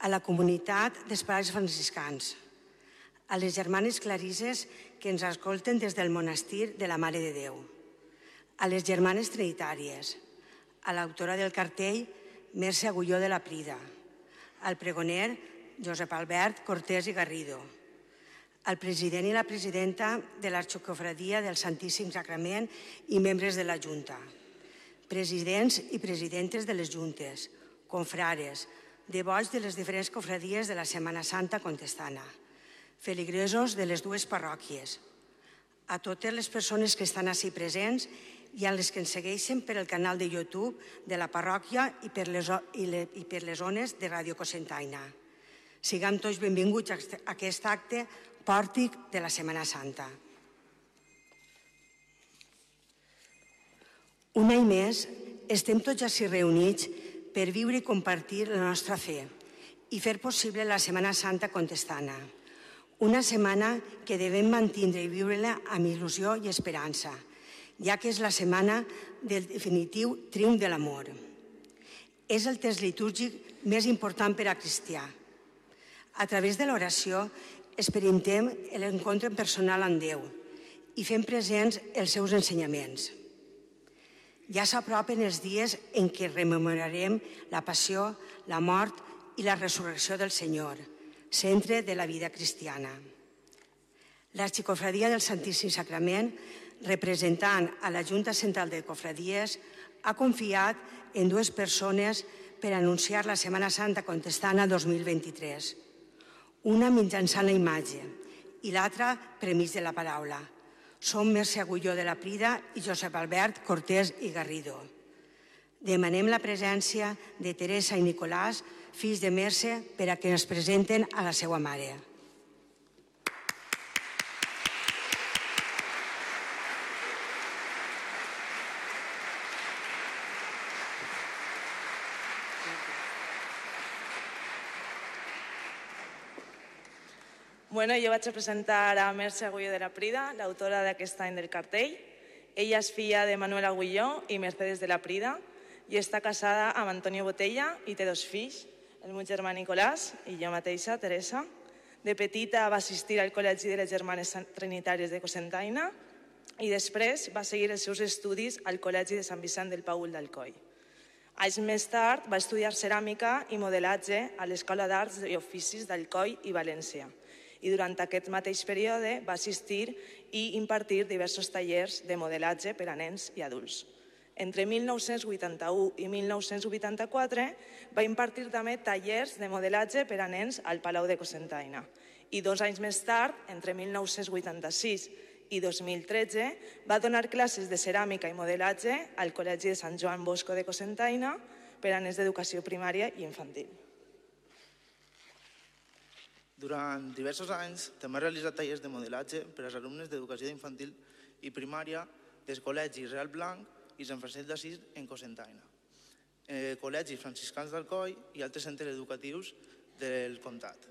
a la comunitat dels pares franciscans, a les germanes clarisses que ens escolten des del monestir de la Mare de Déu, a les germanes trinitàries, a l'autora del cartell Mercè Agulló de la Prida, al pregoner Josep Albert Cortés i Garrido, al president i la presidenta de l'Arxocofradia del Santíssim Sacrament i membres de la Junta, presidents i presidentes de les juntes, confrares, devots de les diferents cofradies de la Setmana Santa Contestana, feligresos de les dues parròquies, a totes les persones que estan així presents i a les que ens segueixen per el canal de YouTube de la parròquia i per les, i, le, i per les zones de Ràdio Cosentaina. Siguem tots benvinguts a aquest acte pòrtic de la Setmana Santa. Un any més estem tots així reunits per viure i compartir la nostra fe i fer possible la Setmana Santa contestana. Una setmana que devem mantindre i viure-la amb il·lusió i esperança, ja que és la setmana del definitiu triomf de l'amor. És el test litúrgic més important per a cristià. A través de l'oració experimentem l'encontre personal amb Déu i fem presents els seus ensenyaments. Ja s'apropen els dies en què rememorarem la passió, la mort i la resurrecció del Senyor – centre de la vida cristiana. L'Arxicofradia del Santíssim Sacrament, representant a la Junta Central de Cofradies, ha confiat en dues persones per anunciar la Setmana Santa Contestana 2023. Una mitjançant la imatge i l'altra premits de la paraula. Som Mercè Agulló de la Prida i Josep Albert Cortés i Garrido. Demanem la presència de Teresa i Nicolàs fills de Merce, per a que ens presenten a la seva mare. Bueno, jo vaig a presentar a Merce Agulló de la Prida, l'autora d'aquest any del cartell. Ella és filla de Manuel Agulló i Mercedes de la Prida i està casada amb Antonio Botella i té dos fills, el meu germà Nicolàs i jo mateixa, Teresa. De petita va assistir al Col·legi de les Germanes Trinitàries de Cosentaina i després va seguir els seus estudis al Col·legi de Sant Vicent del Paul d'Alcoi. Anys més tard va estudiar ceràmica i modelatge a l'Escola d'Arts i Oficis d'Alcoi i València i durant aquest mateix període va assistir i impartir diversos tallers de modelatge per a nens i adults. Entre 1981 i 1984 va impartir també tallers de modelatge per a nens al Palau de Cosentaina. I dos anys més tard, entre 1986 i 2013, va donar classes de ceràmica i modelatge al Col·legi de Sant Joan Bosco de Cosentaina per a nens d'educació primària i infantil. Durant diversos anys també ha realitzat tallers de modelatge per als alumnes d'educació infantil i primària del Col·legi Real Blanc i Sant Francesc d'Assís en Cosentaina, eh, col·legis franciscans d'Alcoi i altres centres educatius del comtat.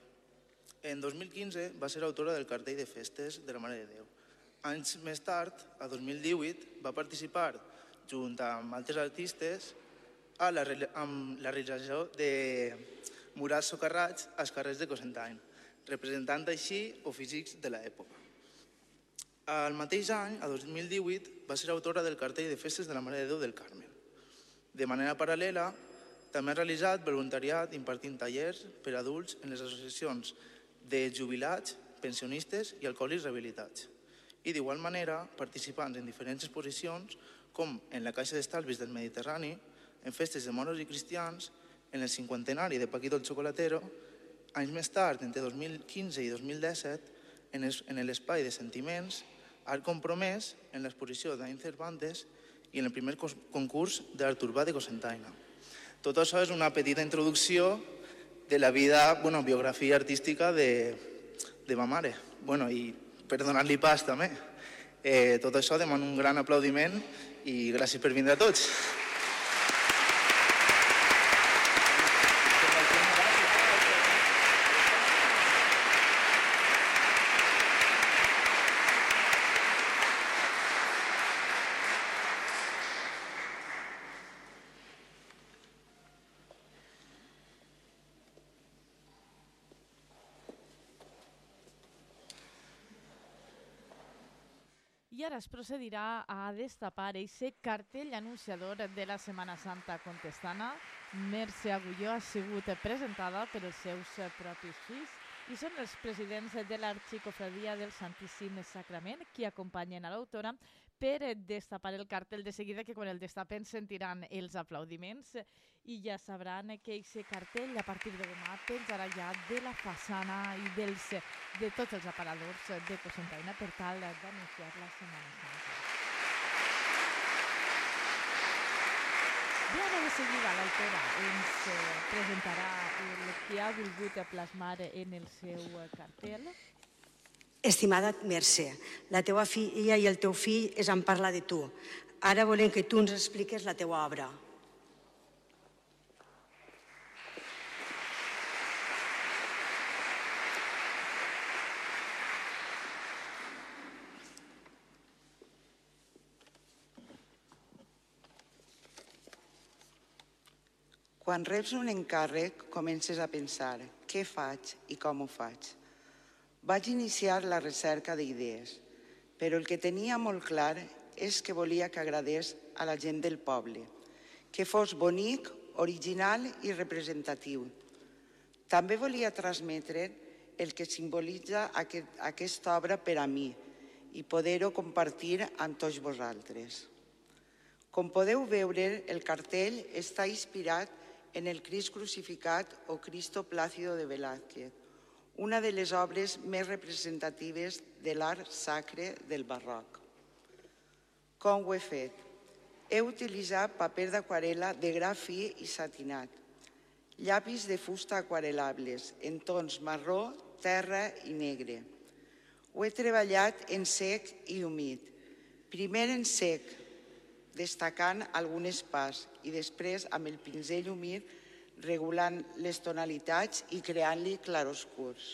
En 2015 va ser autora del cartell de festes de la Mare de Déu. Anys més tard, a 2018, va participar, junt amb altres artistes, a la, amb la realització de murals socarrats als carrers de Cosentany, representant així oficis de l'època. El mateix any, a 2018, va ser autora del cartell de festes de la Mare de Déu del Carme. De manera paral·lela, també ha realitzat voluntariat impartint tallers per adults en les associacions de jubilats, pensionistes i alcohòlics rehabilitats. I d'igual manera, participant en diferents exposicions, com en la Caixa d'Estalvis del Mediterrani, en festes de moros i cristians, en el cinquantenari de Paquito el Chocolatero, anys més tard, entre 2015 i 2017, en l'espai de sentiments ha compromès en l'exposició d'Ain Cervantes i en el primer concurs d'Artur Bá de Cosentaina. Tot això és una petita introducció de la vida, bueno, biografia artística de, de ma mare. Bueno, i per donar-li pas també. Eh, tot això demano un gran aplaudiment i gràcies per vindre a tots. Ara es procedirà a destapar aquest cartell anunciador de la Setmana Santa contestana. Mercè Agulló ha sigut presentada per els seus propis fills i són els presidents de l'Arxicofradia del Santíssim Sacrament? Qui acompanyen a l'autora? Per destapar el cartell de seguida, que quan el destapen sentiran els aplaudiments. I ja sabran que aquest cartell a partir de demà penjarà ja de la façana i dels, de tots els aparadors de Cosentaina per tal d'anunciar la Setmana Santa. I ara de seguida l'autora ens eh, presentarà el que ha volgut plasmar en el seu cartell. Estimada Mercè, la teua filla i el teu fill es han parlat de tu. Ara volem que tu ens expliques la teua obra. Quan reps un encàrrec, comences a pensar què faig i com ho faig. Vaig iniciar la recerca d'idees, però el que tenia molt clar és que volia que agradés a la gent del poble, que fos bonic, original i representatiu. També volia transmetre el que simbolitza aquest, aquesta obra per a mi i poder-ho compartir amb tots vosaltres. Com podeu veure, el cartell està inspirat en el Crist crucificat o Cristo Plácido de Velázquez, una de les obres més representatives de l'art sacre del barroc. Com ho he fet? He utilitzat paper d'aquarela de gra fi i satinat, llapis de fusta aquarelables en tons marró, terra i negre. Ho he treballat en sec i humit. Primer en sec, destacant algunes parts, i després amb el pinzell humit regulant les tonalitats i creant-li claroscurs.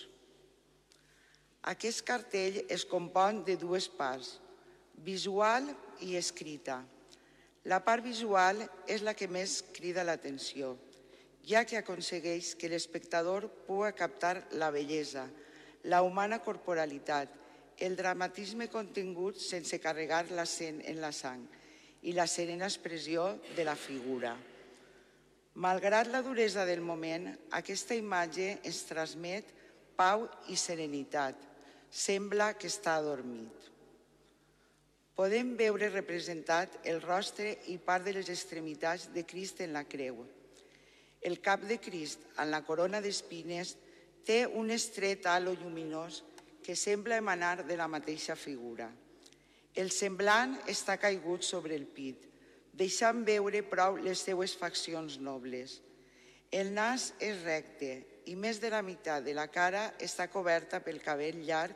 Aquest cartell es compon de dues parts, visual i escrita. La part visual és la que més crida l'atenció, ja que aconsegueix que l'espectador pugui captar la bellesa, la humana corporalitat, el dramatisme contingut sense carregar l'accent en la sang i la serena expressió de la figura. Malgrat la duresa del moment, aquesta imatge ens transmet pau i serenitat. Sembla que està adormit. Podem veure representat el rostre i part de les extremitats de Crist en la creu. El cap de Crist, en la corona d'espines, té un estret halo lluminós que sembla emanar de la mateixa figura. El semblant està caigut sobre el pit, deixant veure prou les seues faccions nobles. El nas és recte i més de la meitat de la cara està coberta pel cabell llarg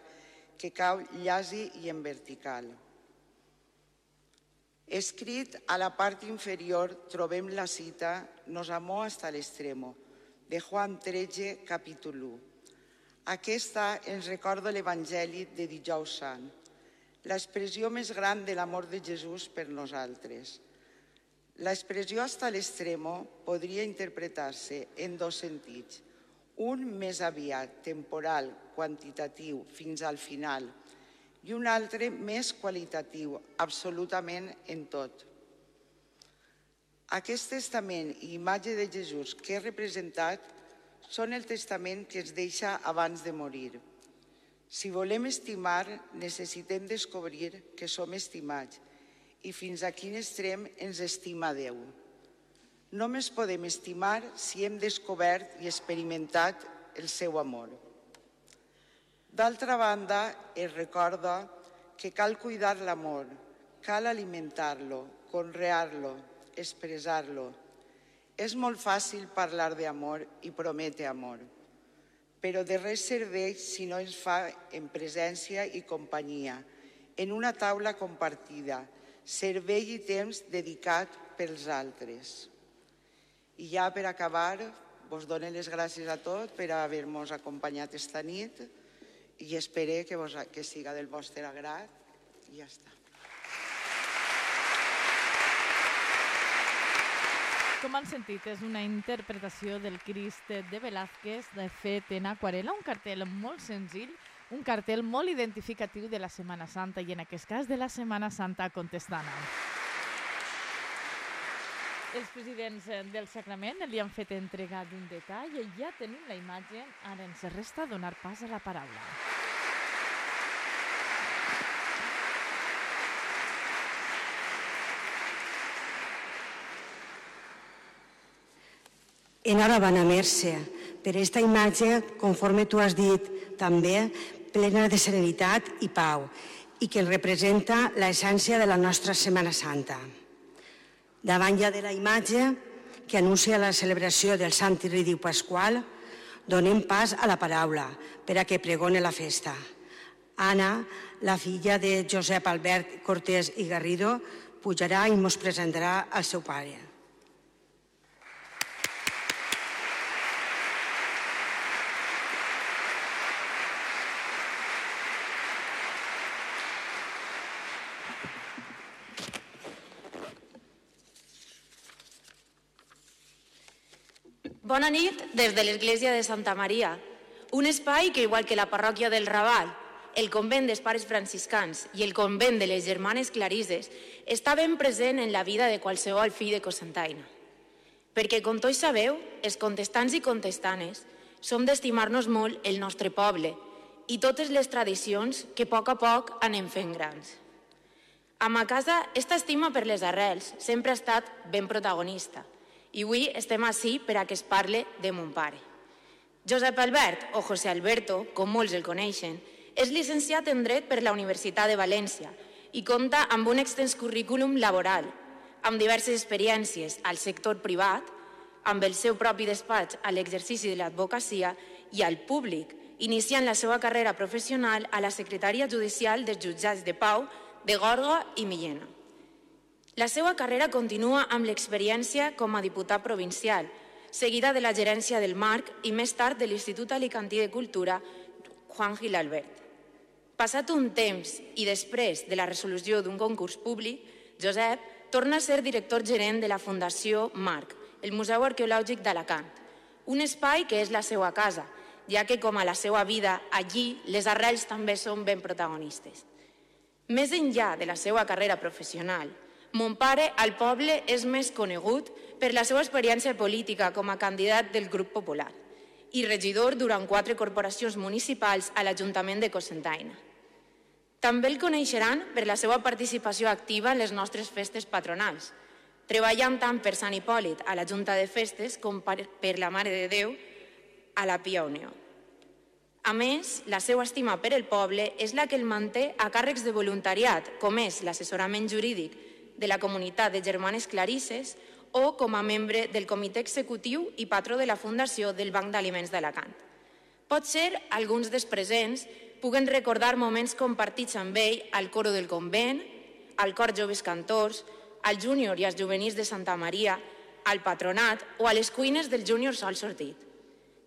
que cau llasi i en vertical. Escrit a la part inferior trobem la cita «Nos amó hasta l'extremo», de Juan 13, capítol 1. Aquesta ens recorda l'Evangeli de Dijous Sant, l'expressió més gran de l'amor de Jesús per nosaltres – L'expressió hasta l'extremo podria interpretar-se en dos sentits. Un més aviat temporal, quantitatiu, fins al final, i un altre més qualitatiu, absolutament en tot. Aquest testament i imatge de Jesús que he representat són el testament que es deixa abans de morir. Si volem estimar, necessitem descobrir que som estimats i fins a quin extrem ens estima Déu. Només podem estimar si hem descobert i experimentat el seu amor. D'altra banda, es recorda que cal cuidar l'amor, cal alimentar-lo, conrear-lo, expressar-lo. És molt fàcil parlar d'amor i prometre amor, però de res serveix si no ens fa en presència i companyia, en una taula compartida, servei i temps dedicat pels altres. I ja per acabar, vos dono les gràcies a tots per haver-nos acompanyat esta nit i espero que, vos, que siga del vostre agrat i ja està. Com han sentit, és una interpretació del Crist de Velázquez de fet en aquarela, un cartell molt senzill un cartel molt identificatiu de la Setmana Santa i en aquest cas de la Setmana Santa contestana. Els presidents eh, del Sacrament li han fet entregar d'un detall i ja tenim la imatge, ara ens resta donar pas a la paraula. Enhorabona, Mercè, per aquesta imatge, conforme tu has dit també, plena de serenitat i pau, i que representa l'essència de la nostra Setmana Santa. Davant ja de la imatge que anuncia la celebració del Sant Irridiu Pasqual, donem pas a la paraula per a que pregone la festa. Anna, la filla de Josep Albert Cortés i Garrido, pujarà i mos presentarà al seu pare. Bona nit des de l'Església de Santa Maria, un espai que, igual que la parròquia del Raval, el convent dels pares franciscans i el convent de les germanes clarises, està ben present en la vida de qualsevol fill de Cosentaina. Perquè, com tots sabeu, els contestants i contestanes som d'estimar-nos molt el nostre poble i totes les tradicions que a poc a poc anem fent grans. A ma casa, esta estima per les arrels sempre ha estat ben protagonista – i avui estem així per a que es parle de mon pare. Josep Albert, o José Alberto, com molts el coneixen, és llicenciat en Dret per la Universitat de València i compta amb un extens currículum laboral, amb diverses experiències al sector privat, amb el seu propi despatx a l'exercici de l'advocacia i al públic, iniciant la seva carrera professional a la Secretaria Judicial dels Jutjats de Pau de Gorga i Millena. La seva carrera continua amb l'experiència com a diputat provincial, seguida de la gerència del Marc i més tard de l'Institut Alicantí de Cultura Juan Gil Albert. Passat un temps i després de la resolució d'un concurs públic, Josep torna a ser director gerent de la Fundació Marc, el Museu Arqueològic d'Alacant, un espai que és la seva casa, ja que com a la seva vida, allí les arrels també són ben protagonistes. Més enllà de la seva carrera professional, Mon pare al poble és més conegut per la seva experiència política com a candidat del grup popular i regidor durant quatre corporacions municipals a l'Ajuntament de Cosentaina. També el coneixeran per la seva participació activa en les nostres festes patronals, treballant tant per Sant Hipòlit a la Junta de Festes com per la Mare de Déu a la Pia Unió. A més, la seva estima per el poble és la que el manté a càrrecs de voluntariat, com és l'assessorament jurídic de la comunitat de germanes clarisses o com a membre del comitè executiu i patró de la Fundació del Banc d'Aliments d'Alacant. Pot ser alguns dels presents puguen recordar moments compartits amb ell al coro del convent, al cor joves cantors, al júnior i als juvenils de Santa Maria, al patronat o a les cuines del júnior sol sortit.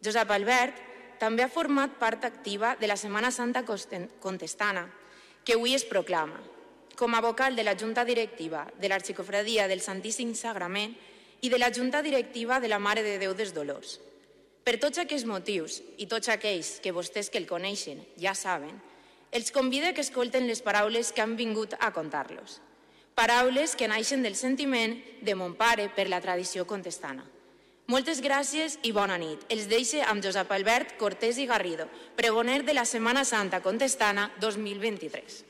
Josep Albert també ha format part activa de la Setmana Santa Contestana, que avui es proclama com a vocal de la Junta Directiva de l'Arxicofradia del Santíssim Sagrament i de la Junta Directiva de la Mare de Déu dels Dolors. Per tots aquests motius i tots aquells que vostès que el coneixen ja saben, els convida que escolten les paraules que han vingut a contar-los. Paraules que naixen del sentiment de mon pare per la tradició contestana. Moltes gràcies i bona nit. Els deixe amb Josep Albert Cortés i Garrido, pregoner de la Setmana Santa Contestana 2023.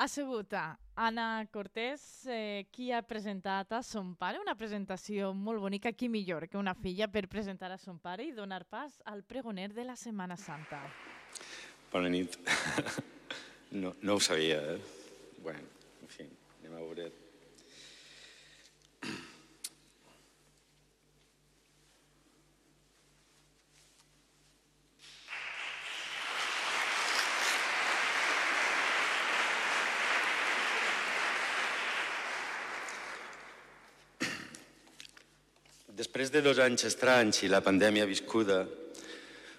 Ha sigut Anna Cortés eh, qui ha presentat a son pare, una presentació molt bonica, qui millor que una filla per presentar a son pare i donar pas al pregoner de la Setmana Santa. Bona nit. No, no ho sabia, eh? Bueno, en fi, anem a veure Després de dos anys estranys i la pandèmia viscuda,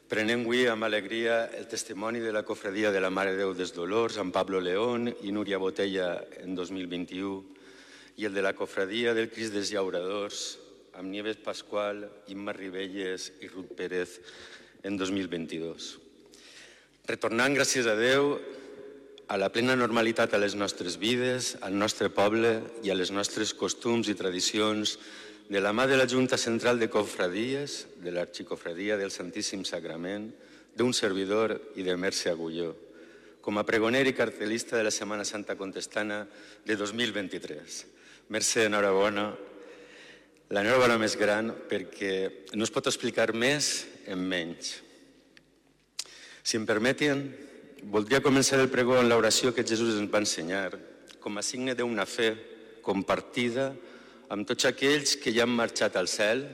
prenem avui amb alegria el testimoni de la cofradia de la Mare Déu dels Dolors, amb Pablo León i Núria Botella en 2021, i el de la cofradia del Crist dels Llauradors, amb Nieves Pasqual, Imma Ribelles i Ruth Pérez en 2022. Retornant, gràcies a Déu, a la plena normalitat a les nostres vides, al nostre poble i a les nostres costums i tradicions, de la mà de la Junta Central de Cofradies, de l'Arxicofradia del Santíssim Sagrament, d'un servidor i de Mercè Agulló, com a pregoner i cartelista de la Setmana Santa Contestana de 2023. Mercè, enhorabona, l'enhorabona més gran perquè no es pot explicar més en menys. Si em permeten, voldria començar el pregó amb l'oració que Jesús ens va ensenyar, com a signe d'una fe compartida amb tots aquells que ja han marxat al cel,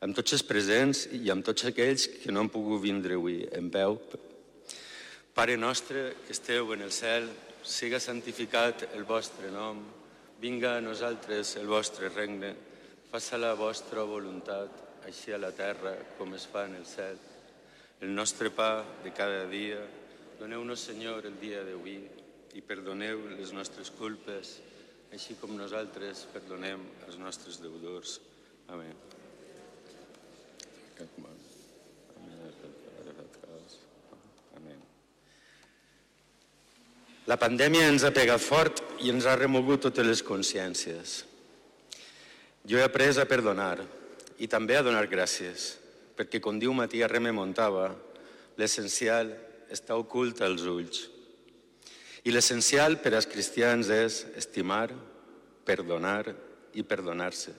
amb tots els presents i amb tots aquells que no han pogut vindre avui en veu. Pare nostre que esteu en el cel, siga santificat el vostre nom, vinga a nosaltres el vostre regne, faça la vostra voluntat, així a la terra com es fa en el cel. El nostre pa de cada dia, doneu-nos, Senyor, el dia d'avui i perdoneu les nostres culpes, així com nosaltres perdonem els nostres deudors. Amén. Amén. La pandèmia ens ha pegat fort i ens ha remogut totes les consciències. Jo he après a perdonar i també a donar gràcies perquè, com diu Matías Reme Montava, l'essencial està ocult als ulls. I l'essencial per als cristians és estimar, perdonar i perdonar-se.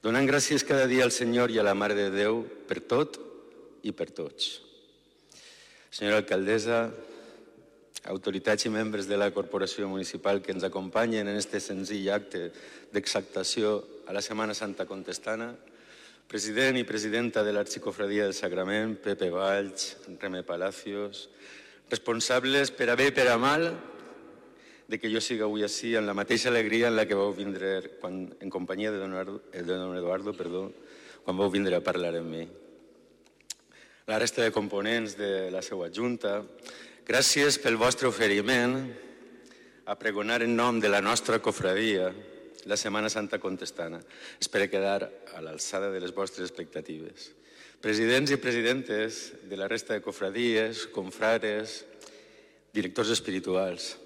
Donant gràcies cada dia al Senyor i a la Mare de Déu per tot i per tots. Senyora alcaldessa, autoritats i membres de la Corporació Municipal que ens acompanyen en este senzill acte d'exactació a la Setmana Santa Contestana, president i presidenta de l'Arxicofradia del Sagrament, Pepe Valls, Reme Palacios, responsables per a bé i per a mal de que jo siga avui així en la mateixa alegria en la que vau vindre quan, en companyia de don, Eduardo, eh, de don Eduardo perdó, quan vau vindre a parlar amb mi. La resta de components de la seva junta, gràcies pel vostre oferiment a pregonar en nom de la nostra cofradia, la Setmana Santa contestana. Espero quedar a l'alçada de les vostres expectatives. Presidents i presidentes de la resta de cofradies, confrares, directors espirituals,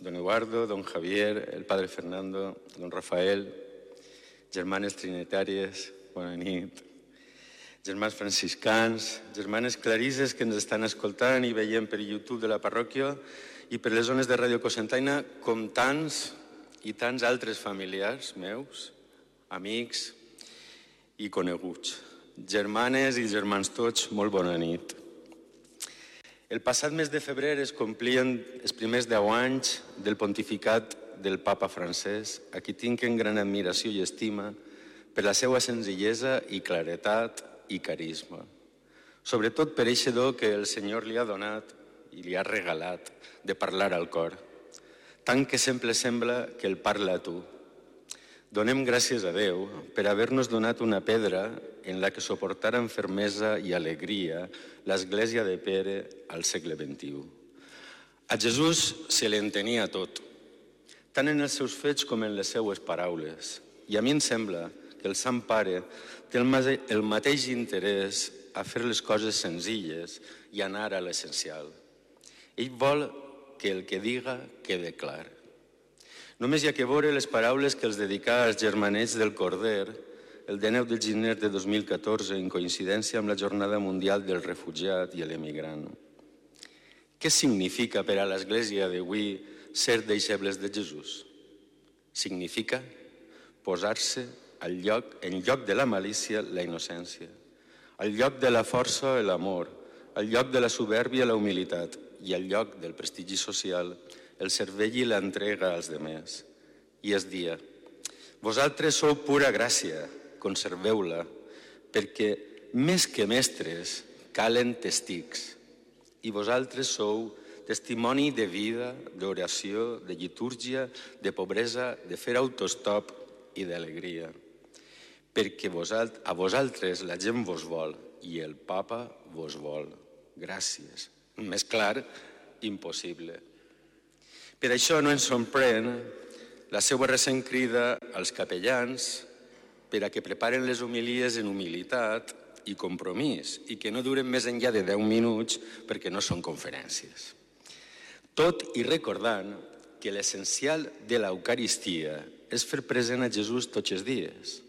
don Eduardo, don Javier, el padre Fernando, don Rafael, germanes trinitàries, bona nit, germans franciscans, germanes clarisses que ens estan escoltant i veient per YouTube de la parròquia i per les zones de Ràdio Cosentaina, com tants i tants altres familiars meus, amics i coneguts. Germanes i germans tots, molt bona nit. El passat mes de febrer es complien els primers deu anys del pontificat del papa francès, a qui tinc en gran admiració i estima per la seva senzillesa i claretat i carisma. Sobretot per eixe do que el Senyor li ha donat i li ha regalat de parlar al cor tant que sempre sembla que el parla a tu. Donem gràcies a Déu per haver-nos donat una pedra en la que suportar amb fermesa i alegria l'Església de Pere al segle XXI. A Jesús se l'entenia tot, tant en els seus fets com en les seues paraules. I a mi em sembla que el Sant Pare té el mateix interès a fer les coses senzilles i anar a l'essencial. Ell vol que el que diga quede clar. Només hi ha que veure les paraules que els dedicà als germanets del Corder el 19 de gener de 2014 en coincidència amb la Jornada Mundial del Refugiat i l'Emigrant. Què significa per a l'Església d'avui ser deixebles de Jesús? Significa posar-se al lloc, en lloc de la malícia, la innocència, al lloc de la força, l'amor, al lloc de la soberbia, la humilitat, i al lloc del prestigi social, el cervell i l'entrega als demés. I es dia, vosaltres sou pura gràcia, conserveu-la, perquè més que mestres calen testics, i vosaltres sou testimoni de vida, d'oració, de litúrgia, de pobresa, de fer autostop i d'alegria. Perquè a vosaltres la gent vos vol i el papa vos vol. Gràcies. Més clar, impossible. Per això no ens sorprèn la seva recent crida als capellans per a que preparen les homilies en humilitat i compromís i que no duren més enllà de 10 minuts perquè no són conferències. Tot i recordant que l'essencial de l'Eucaristia és fer present a Jesús tots els dies,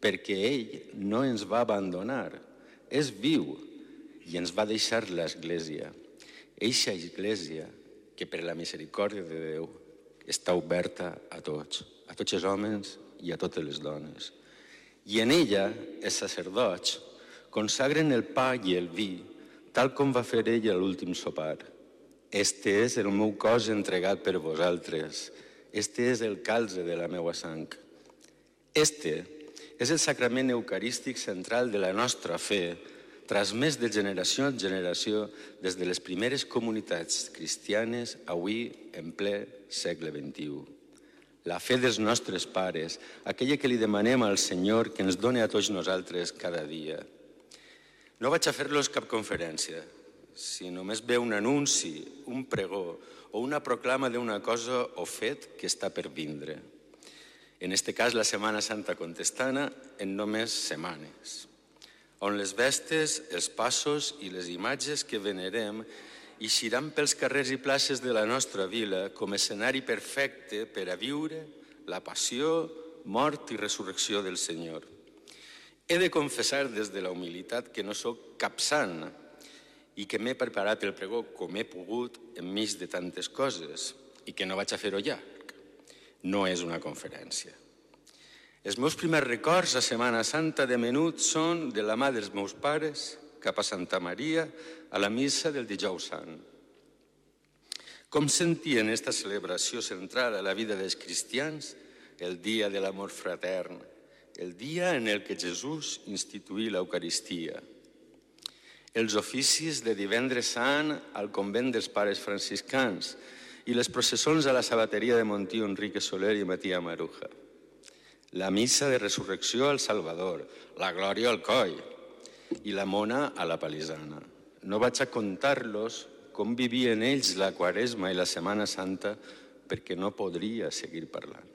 perquè ell no ens va abandonar, és viu i ens va deixar l'Església. Eixa Església que per la misericòrdia de Déu està oberta a tots, a tots els homes i a totes les dones. I en ella els sacerdots consagren el pa i el vi, tal com va fer ell a l'últim sopar. Este és el meu cos entregat per vosaltres. Este és el calze de la meua sang. Este és el sacrament eucarístic central de la nostra fe, transmès de generació en generació des de les primeres comunitats cristianes avui en ple segle XXI. La fe dels nostres pares, aquella que li demanem al Senyor que ens doni a tots nosaltres cada dia. No vaig a fer-los cap conferència, si només ve un anunci, un pregó o una proclama d'una cosa o fet que està per vindre. En este cas, la Setmana Santa contestana en només setmanes on les vestes, els passos i les imatges que venerem eixiran pels carrers i places de la nostra vila com a escenari perfecte per a viure la passió, mort i resurrecció del Senyor. He de confessar des de la humilitat que no sóc cap sant i que m'he preparat el pregó com he pogut enmig de tantes coses i que no vaig a fer-ho llarg. No és una conferència. Els meus primers records a Setmana Santa de menut són de la mà dels meus pares cap a Santa Maria a la missa del dijous sant. Com sentien esta celebració central a la vida dels cristians, el dia de l'amor fratern, el dia en el que Jesús instituí l'Eucaristia. Els oficis de divendres sant al convent dels pares franciscans i les processons a la sabateria de Montí Enrique Soler i Matia Maruja la missa de resurrecció al Salvador, la glòria al coll i la mona a la palisana. No vaig a contar-los com vivien ells la Quaresma i la Setmana Santa perquè no podria seguir parlant.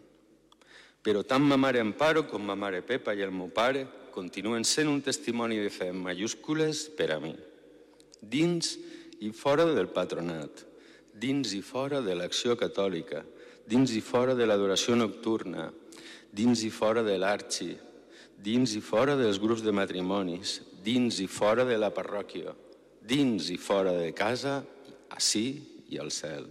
Però tant ma mare Amparo com ma mare Pepa i el meu pare continuen sent un testimoni de fe en majúscules per a mi, dins i fora del patronat, dins i fora de l'acció catòlica, dins i fora de l'adoració nocturna, dins i fora de l'arxi, dins i fora dels grups de matrimonis, dins i fora de la parròquia, dins i fora de casa, així i al cel.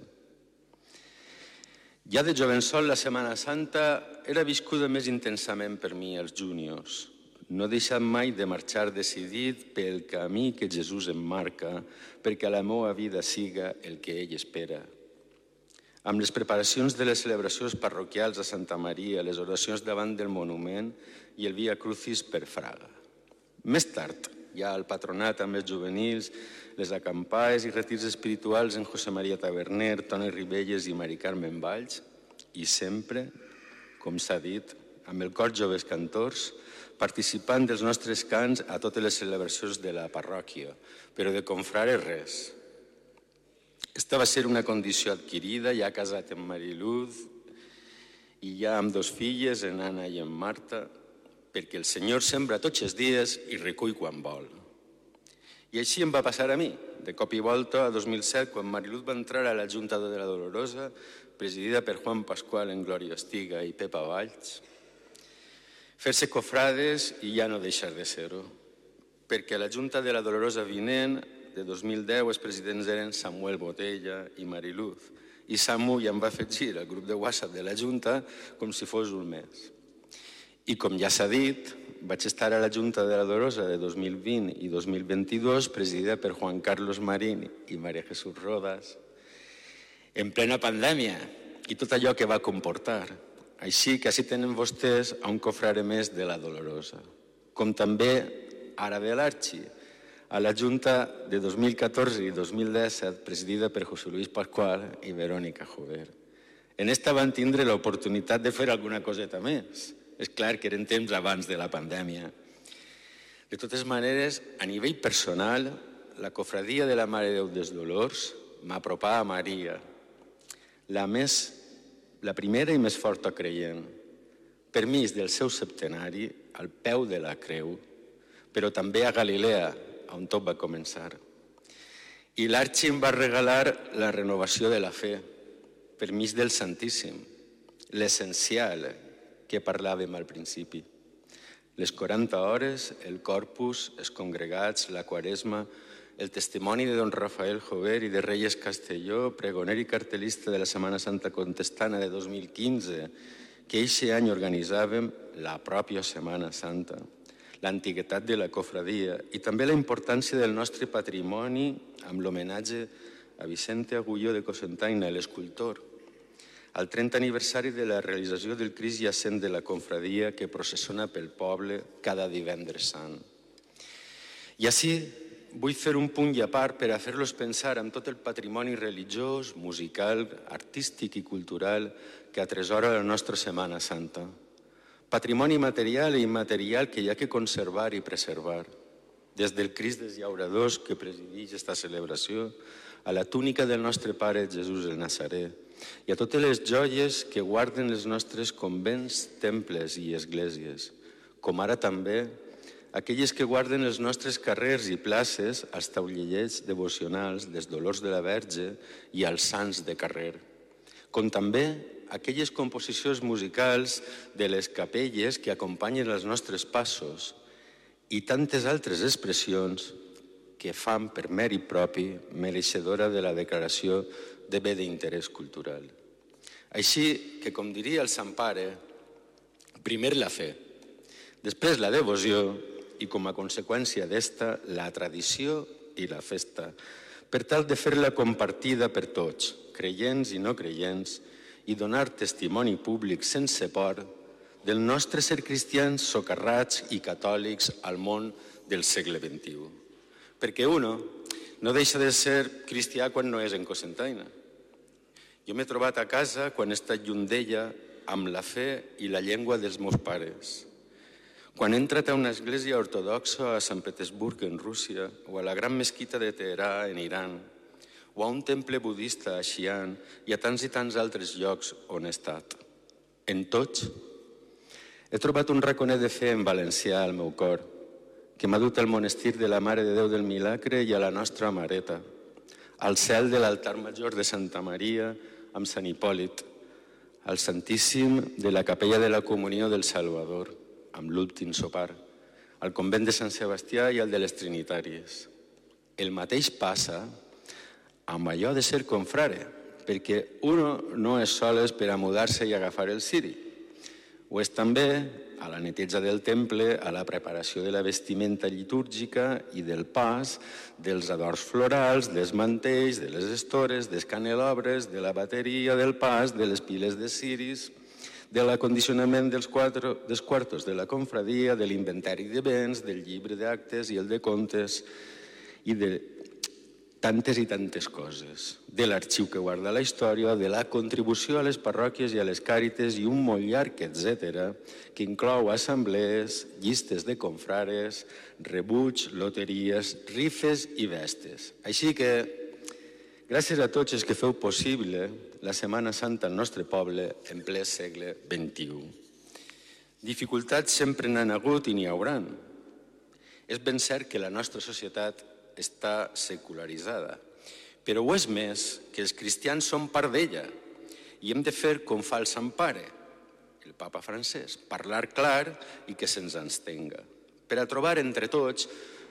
Ja de jovensol, la Setmana Santa era viscuda més intensament per mi, els júniors. No he deixat mai de marxar decidit pel camí que Jesús em marca perquè la meva vida siga el que ell espera, amb les preparacions de les celebracions parroquials a Santa Maria, les oracions davant del monument i el Via Crucis per Fraga. Més tard, ja al patronat amb els juvenils, les acampades i retirs espirituals en José Maria Taverner, Toni Ribelles i Mari Carmen Valls, i sempre, com s'ha dit, amb el cor joves cantors, participant dels nostres cants a totes les celebracions de la parròquia, però de confrare res, esta va ser una condició adquirida, ja casat amb Mariluz i ja amb dos filles, en Anna i en Marta, perquè el Senyor sembra tots els dies i recull quan vol. I així em va passar a mi, de cop i volta, a 2007, quan Mariluz va entrar a la Junta de la Dolorosa, presidida per Juan Pascual en Glòria Estiga i Pepa Valls, fer-se cofrades i ja no deixar de ser-ho, perquè la Junta de la Dolorosa vinent de 2010 els presidents eren Samuel Botella i Mariluz. I Samu ja em va afegir al grup de WhatsApp de la Junta com si fos un mes. I com ja s'ha dit, vaig estar a la Junta de la Dorosa de 2020 i 2022 presidida per Juan Carlos Marín i Maria Jesús Rodas en plena pandèmia i tot allò que va comportar. Així que així tenen vostès a un cofrare més de la Dolorosa, com també ara de l'Arxi, a la Junta de 2014 i 2017, presidida per José Luis Pascual i Verónica Jover. En esta van tindre l'oportunitat de fer alguna coseta més. És clar que eren temps abans de la pandèmia. De totes maneres, a nivell personal, la cofradia de la Mare Déu dels Dolors m'apropà a Maria, la més la primera i més forta creient, permís del seu septenari al peu de la creu, però també a Galilea, on tot va començar. I l'Arxim va regalar la renovació de la fe, permís del Santíssim, l'essencial que parlàvem al principi. Les 40 hores, el corpus, els congregats, la quaresma, el testimoni de don Rafael Jover i de Reyes Castelló, pregoner i cartelista de la Setmana Santa Contestana de 2015, que eixe any organitzàvem la pròpia Setmana Santa, l'antiguitat de la cofradia i també la importància del nostre patrimoni amb l'homenatge a Vicente Agulló de Cosentaina, l'escultor, al 30 aniversari de la realització del Cris Jacent de la confradia que processiona pel poble cada divendres sant. I així vull fer un punt i a part per a fer-los pensar en tot el patrimoni religiós, musical, artístic i cultural que atresora la nostra Setmana Santa. Patrimoni material i immaterial que hi ha que conservar i preservar. Des del Crist dels Llauradors que presideix aquesta celebració, a la túnica del nostre Pare Jesús el Nazaré i a totes les joies que guarden els nostres convents, temples i esglésies, com ara també aquelles que guarden els nostres carrers i places als taulellets devocionals dels dolors de la Verge i als sants de carrer, com també aquelles composicions musicals de les capelles que acompanyen els nostres passos i tantes altres expressions que fan per mèrit propi mereixedora de la declaració de bé d'interès cultural. Així que, com diria el Sant Pare, primer la fe, després la devoció i com a conseqüència d'esta la tradició i la festa, per tal de fer-la compartida per tots, creients i no creients, i donar testimoni públic sense por del nostre ser cristians socarrats i catòlics al món del segle XXI. Perquè uno no deixa de ser cristià quan no és en Cosentaina. Jo m'he trobat a casa quan he estat lluny d'ella amb la fe i la llengua dels meus pares quan he entrat a una església ortodoxa a Sant Petersburg, en Rússia, o a la gran mesquita de Teherà, en Iran, o a un temple budista a Xi'an i a tants i tants altres llocs on he estat. En tots, he trobat un raconet de fe en valencià al meu cor, que m'ha dut al monestir de la Mare de Déu del Milagre i a la nostra Mareta, al cel de l'altar major de Santa Maria amb Sant Hipòlit, al Santíssim de la capella de la Comunió del Salvador, amb l'últim sopar, al convent de Sant Sebastià i al de les Trinitàries. El mateix passa amb allò de ser confrare, perquè uno no és soles per a mudar-se i agafar el ciri. Ho és també a la neteja del temple, a la preparació de la vestimenta litúrgica i del pas, dels adors florals, dels mantells, de les estores, dels canelobres, de la bateria del pas, de les piles de ciris, de l'acondicionament dels, quatre, dels quartos de la confradia, de l'inventari de béns, del llibre d'actes i el de comptes i de tantes i tantes coses, de l'arxiu que guarda la història, de la contribució a les parròquies i a les càrites i un molt llarg, etc., que inclou assemblees, llistes de confrares, rebuig, loteries, rifes i vestes. Així que, gràcies a tots els que feu possible la Setmana Santa al nostre poble en ple segle XXI. Dificultats sempre n'han hagut i n'hi hauran. És ben cert que la nostra societat està secularitzada, però ho és més que els cristians són part d'ella i hem de fer com fa el Sant Pare, el papa francès, parlar clar i que se'ns enstenga, per a trobar entre tots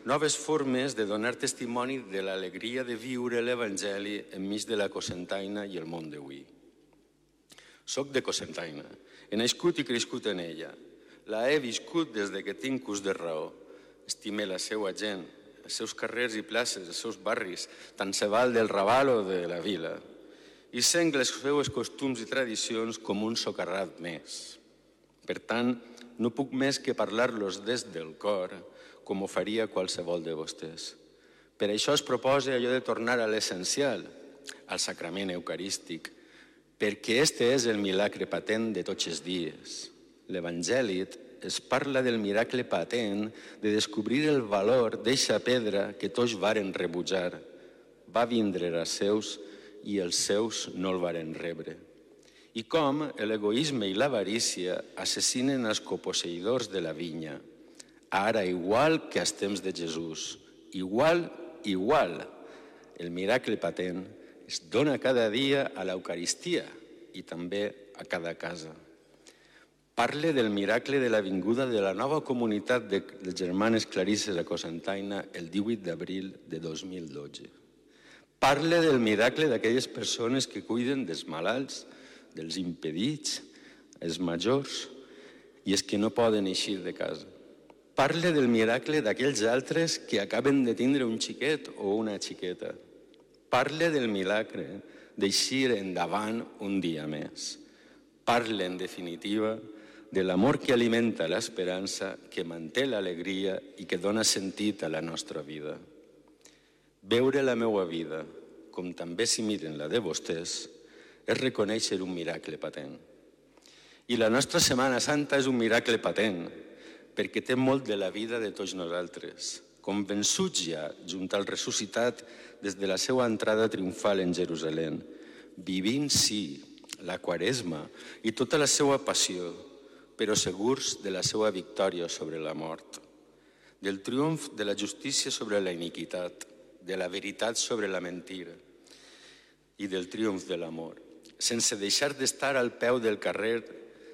noves formes de donar testimoni de l'alegria de viure l'Evangeli enmig de la Cosentaina i el món d'avui. Soc de Cosentaina, he nascut i crescut en ella. La he viscut des de que tinc ús de raó. Estime la seva gent, els seus carrers i places, els seus barris, tant se val del Raval o de la vila. I sent les seues costums i tradicions com un socarrat més. Per tant, no puc més que parlar-los des del cor, com ho faria qualsevol de vostès. Per això es proposa allò de tornar a l'essencial, al sacrament eucarístic, perquè este és el milagre patent de tots els dies. L'Evangeli es parla del miracle patent de descobrir el valor d'eixa pedra que tots varen rebutjar. Va vindre a seus i els seus no el varen rebre. i com l'egoisme i l'avarícia assassinen els coposseïdors de la vinya, ara igual que als temps de Jesús, igual, igual. El miracle patent es dona cada dia a l'Eucaristia i també a cada casa. Parle del miracle de la vinguda de la nova comunitat de, de germanes clarisses a Cosentaina el 18 d'abril de 2012. Parle del miracle d'aquelles persones que cuiden dels malalts, dels impedits, els majors i els que no poden eixir de casa. Parle del miracle d'aquells altres que acaben de tindre un xiquet o una xiqueta. Parle del miracle d'eixir endavant un dia més. Parle, en definitiva, de l'amor que alimenta l'esperança, que manté l'alegria i que dona sentit a la nostra vida. Veure la meva vida, com també si miren la de vostès, és reconèixer un miracle patent. I la nostra Setmana Santa és un miracle patent, perquè té molt de la vida de tots nosaltres, convençuts ja, junt al ressuscitat des de la seva entrada triomfal en Jerusalem, vivint, sí, la quaresma i tota la seva passió, però segurs de la seva victòria sobre la mort, del triomf de la justícia sobre la iniquitat, de la veritat sobre la mentira i del triomf de l'amor, sense deixar d'estar al peu del carrer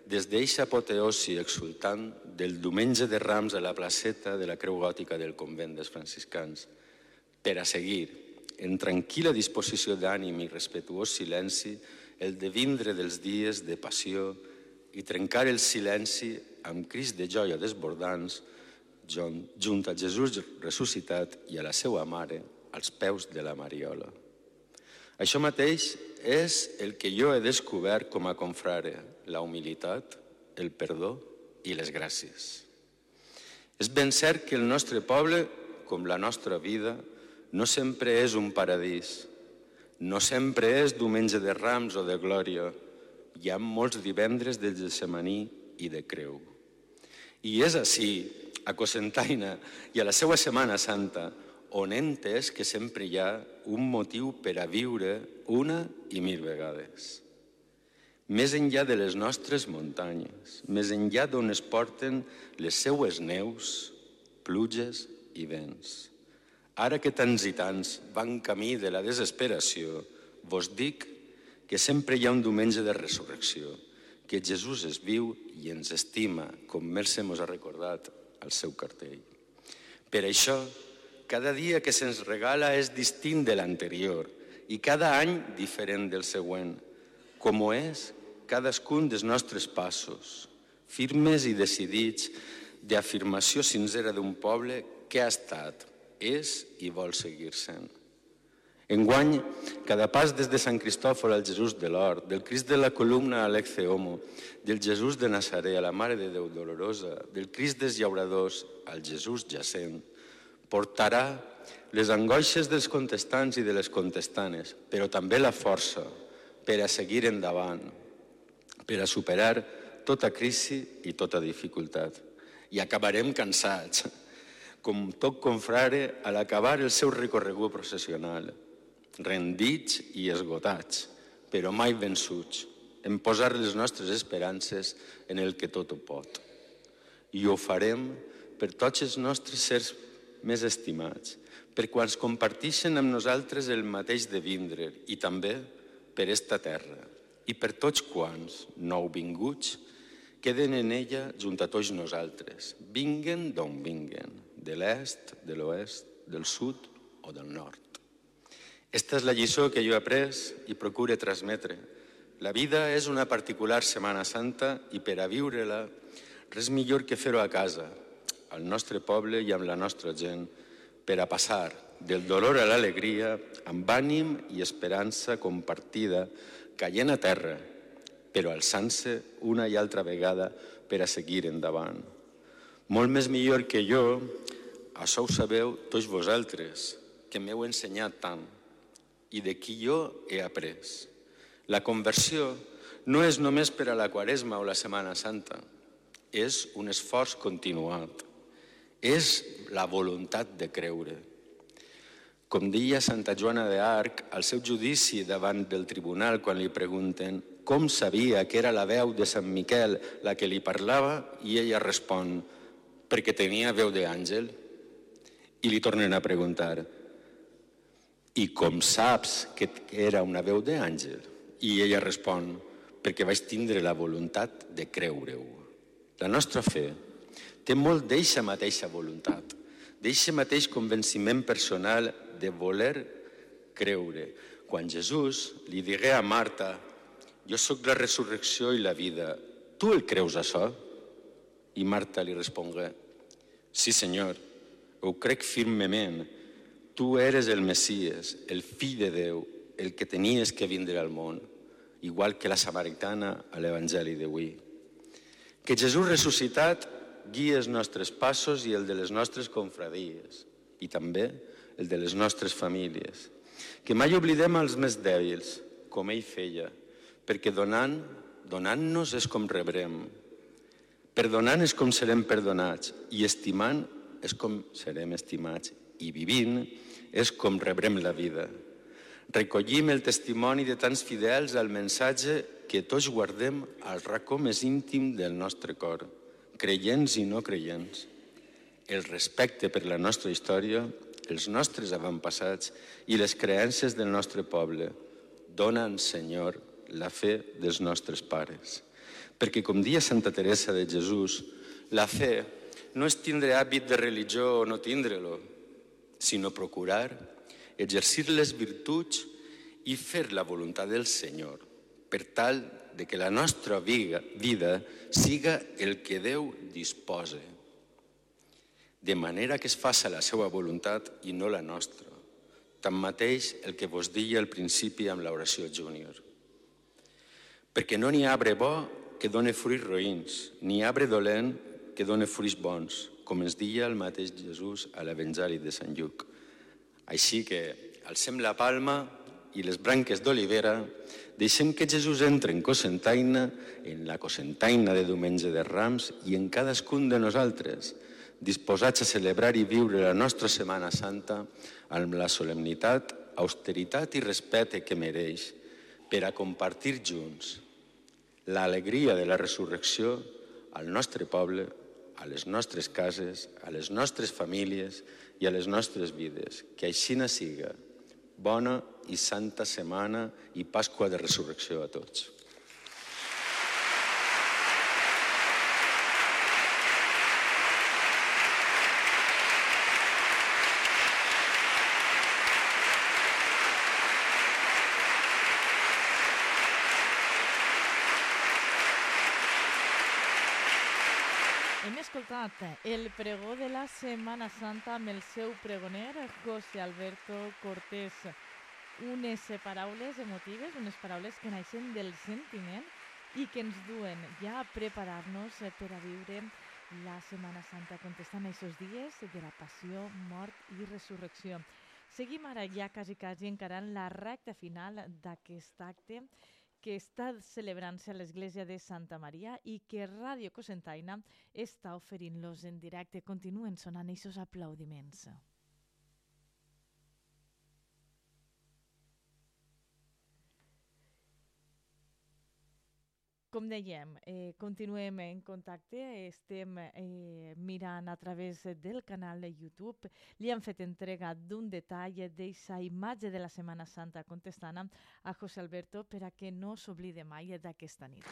des d'eixa apoteosi exultant del diumenge de Rams a la placeta de la Creu Gòtica del convent dels franciscans, per a seguir, en tranquil·la disposició d'ànim i respetuós silenci, el devindre dels dies de passió, i trencar el silenci amb cris de joia desbordants junt a Jesús ressuscitat i a la seva mare als peus de la Mariola. Això mateix és el que jo he descobert com a confrare, la humilitat, el perdó i les gràcies. És ben cert que el nostre poble, com la nostra vida, no sempre és un paradís, no sempre és diumenge de rams o de glòria, hi ha molts divendres de Gessemaní i de Creu. I és així, a Cosentaina i a la seva Setmana Santa, on he entès que sempre hi ha un motiu per a viure una i mil vegades. Més enllà de les nostres muntanyes, més enllà d'on es porten les seues neus, pluges i vents. Ara que tants i tants van camí de la desesperació, vos dic que sempre hi ha un diumenge de resurrecció, que Jesús és viu i ens estima, com Mercè mos ha recordat al seu cartell. Per això, cada dia que se'ns regala és distint de l'anterior i cada any diferent del següent, com ho és cadascun dels nostres passos, firmes i decidits d'afirmació sincera d'un poble que ha estat, és i vol seguir sent. Enguany, cada pas des de Sant Cristòfol al Jesús de l'Hort, del Crist de la columna a l'Ecce Homo, del Jesús de Nazaré a la Mare de Déu Dolorosa, del Crist dels Llauradors al Jesús jacent, portarà les angoixes dels contestants i de les contestanes, però també la força per a seguir endavant, per a superar tota crisi i tota dificultat. I acabarem cansats, com tot confrare a l'acabar el seu recorregut processional, rendits i esgotats, però mai vençuts, en posar les nostres esperances en el que tot ho pot. I ho farem per tots els nostres sers més estimats, per quants comparteixen amb nosaltres el mateix de vindre i també per esta terra i per tots quants, nouvinguts, queden en ella junt a tots nosaltres, vinguen d'on vinguen, de l'est, de l'oest, del sud o del nord. Esta és la lliçó que jo he après i procure transmetre. La vida és una particular Setmana Santa i per a viure-la res millor que fer-ho a casa, al nostre poble i amb la nostra gent, per a passar del dolor a l'alegria amb ànim i esperança compartida, caient a terra, però alçant-se una i altra vegada per a seguir endavant. Molt més millor que jo, això ho sabeu tots vosaltres, que m'heu ensenyat tant i de qui jo he après. La conversió no és només per a la Quaresma o la Setmana Santa, és un esforç continuat, és la voluntat de creure. Com deia Santa Joana d'Arc al seu judici davant del tribunal quan li pregunten com sabia que era la veu de Sant Miquel la que li parlava i ella respon perquè tenia veu d'àngel. I li tornen a preguntar i com saps que era una veu d'àngel? I ella respon perquè vaig tindre la voluntat de creure-ho. La nostra fe té molt d'eixa mateixa voluntat, d'eixa mateix convenciment personal de voler creure. Quan Jesús li digué a Marta jo sóc la resurrecció i la vida. Tu el creus això? I Marta li respongué, sí senyor, ho crec firmement. Tu eres el Messies, el fill de Déu, el que tenies que vindre al món, igual que la samaritana a l'Evangeli d'avui. Que Jesús ressuscitat guia els nostres passos i el de les nostres confradies, i també el de les nostres famílies. Que mai oblidem els més dèbils, com ell feia, perquè donant, donant-nos és com rebrem. Perdonant és com serem perdonats i estimant és com serem estimats i vivint és com rebrem la vida. Recollim el testimoni de tants fidels al mensatge que tots guardem al racó més íntim del nostre cor, creients i no creients. El respecte per la nostra història, els nostres avantpassats i les creences del nostre poble. Dona'n, Senyor, la fe dels nostres pares. Perquè, com dia Santa Teresa de Jesús, la fe no és tindre hàbit de religió o no tindre-lo, sinó procurar exercir les virtuts i fer la voluntat del Senyor, per tal de que la nostra vida siga el que Déu disposa, de manera que es faça la seva voluntat i no la nostra. Tanmateix, el que vos deia al principi amb l'oració júnior perquè no n'hi ha arbre bo que done fruits roïns, ni arbre dolent que done fruits bons, com ens deia el mateix Jesús a l'Evangeli de Sant Lluc. Així que alcem la palma i les branques d'olivera, deixem que Jesús entre en cosentaina, en la cosentaina de diumenge de Rams i en cadascun de nosaltres, disposats a celebrar i viure la nostra Setmana Santa amb la solemnitat, austeritat i respecte que mereix, per a compartir junts l'alegria de la resurrecció al nostre poble, a les nostres cases, a les nostres famílies i a les nostres vides. Que així na siga. Bona i santa setmana i Pasqua de Resurrecció a tots. escoltat el pregó de la Setmana Santa amb el seu pregoner, José Alberto Cortés. Unes paraules emotives, unes paraules que naixen del sentiment i que ens duen ja a preparar-nos per a viure la Setmana Santa, contestant aquests dies de la passió, mort i resurrecció. Seguim ara ja quasi, quasi encarant la recta final d'aquest acte que està celebrant-se a l'església de Santa Maria i que Ràdio Cosentaina està oferint-los en directe. Continuen sonant aquests aplaudiments. Com dèiem, eh, continuem en contacte, estem eh, mirant a través del canal de YouTube. Li han fet entrega d'un detall d'aquesta imatge de la Setmana Santa contestant a José Alberto per a que no s'oblide mai d'aquesta nit.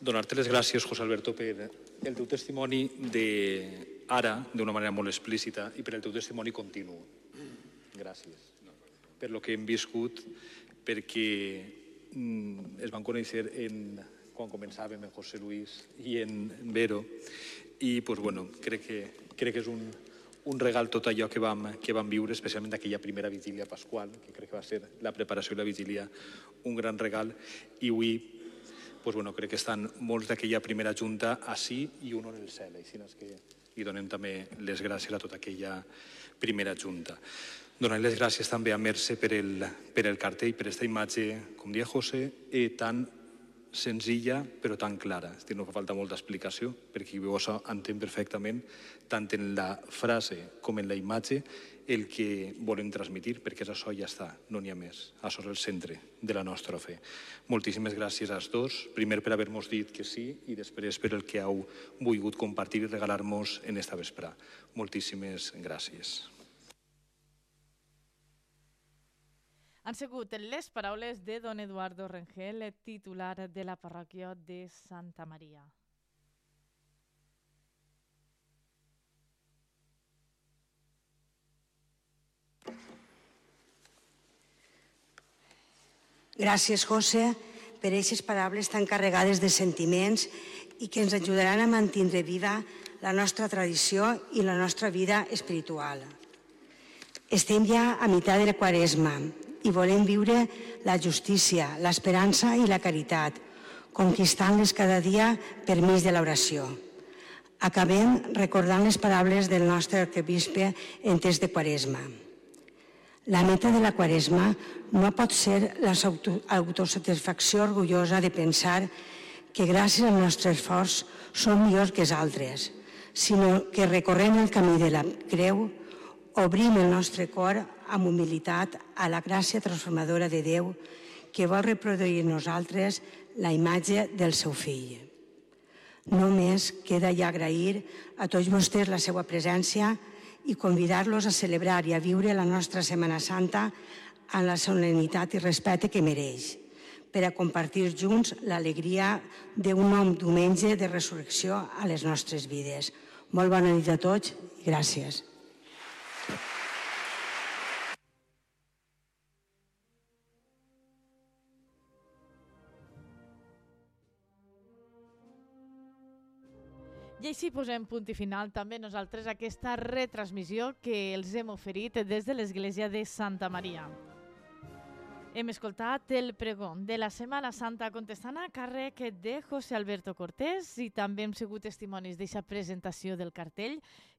Donar-te les gràcies, José Alberto, per el teu testimoni de ara, d'una manera molt explícita, i per el teu testimoni continu. Gràcies per lo que hem viscut, perquè es van conèixer en, quan començàvem en José Luis i en Vero i pues, bueno, crec, que, crec que és un, un regal tot allò que vam, que vam viure, especialment aquella primera vigília pasqual, que crec que va ser la preparació i la vigília un gran regal, i avui pues, bueno, crec que estan molts d'aquella primera junta així i un en el cel, així és que li donem també les gràcies a tota aquella primera junta. Donar les gràcies també a Mercè per el, per el cartell, per aquesta imatge, com dia José, eh, tan senzilla però tan clara. És dir, no fa falta molta explicació perquè qui veu això entén perfectament tant en la frase com en la imatge el que volem transmitir, perquè és això ja està, no n'hi ha més. Això és el centre de la nostra fe. Moltíssimes gràcies als dos, primer per haver-nos dit que sí i després per el que heu volgut compartir i regalar-nos en esta vesprà. Moltíssimes gràcies. Han sigut les paraules de don Eduardo Rengel, titular de la parròquia de Santa Maria. Gràcies, José, per aquestes paraules tan carregades de sentiments i que ens ajudaran a mantenir viva la nostra tradició i la nostra vida espiritual. Estem ja a meitat de la quaresma i volem viure la justícia, l'esperança i la caritat, conquistant-les cada dia per mig de l'oració. Acabem recordant les paraules del nostre arquebisbe en temps de quaresma. La meta de la quaresma no pot ser l'autosatisfacció orgullosa de pensar que gràcies al nostre esforç som millors que els altres, sinó que recorrem el camí de la creu, obrim el nostre cor amb humilitat a la gràcia transformadora de Déu que vol reproduir nosaltres la imatge del seu fill. Només queda ja agrair a tots vostès la seva presència i convidar-los a celebrar i a viure la nostra Setmana Santa amb la solemnitat i respecte que mereix, per a compartir junts l'alegria d'un nou diumenge de resurrecció a les nostres vides. Molt bona nit a tots i gràcies. Així posem punt i final també nosaltres aquesta retransmissió que els hem oferit des de l'Església de Santa Maria. Hem escoltat el pregó de la Setmana Santa contestant a càrrec de José Alberto Cortés i també hem sigut testimonis d'aquesta presentació del cartell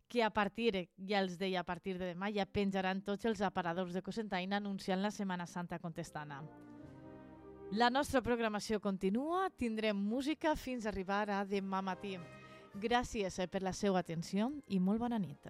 que a partir, ja els deia, a partir de demà ja penjaran tots els aparadors de Cosentaina anunciant la Setmana Santa contestana. La nostra programació continua, tindrem música fins a arribar a demà matí. Gràcies per la seva atenció i molt bona nit.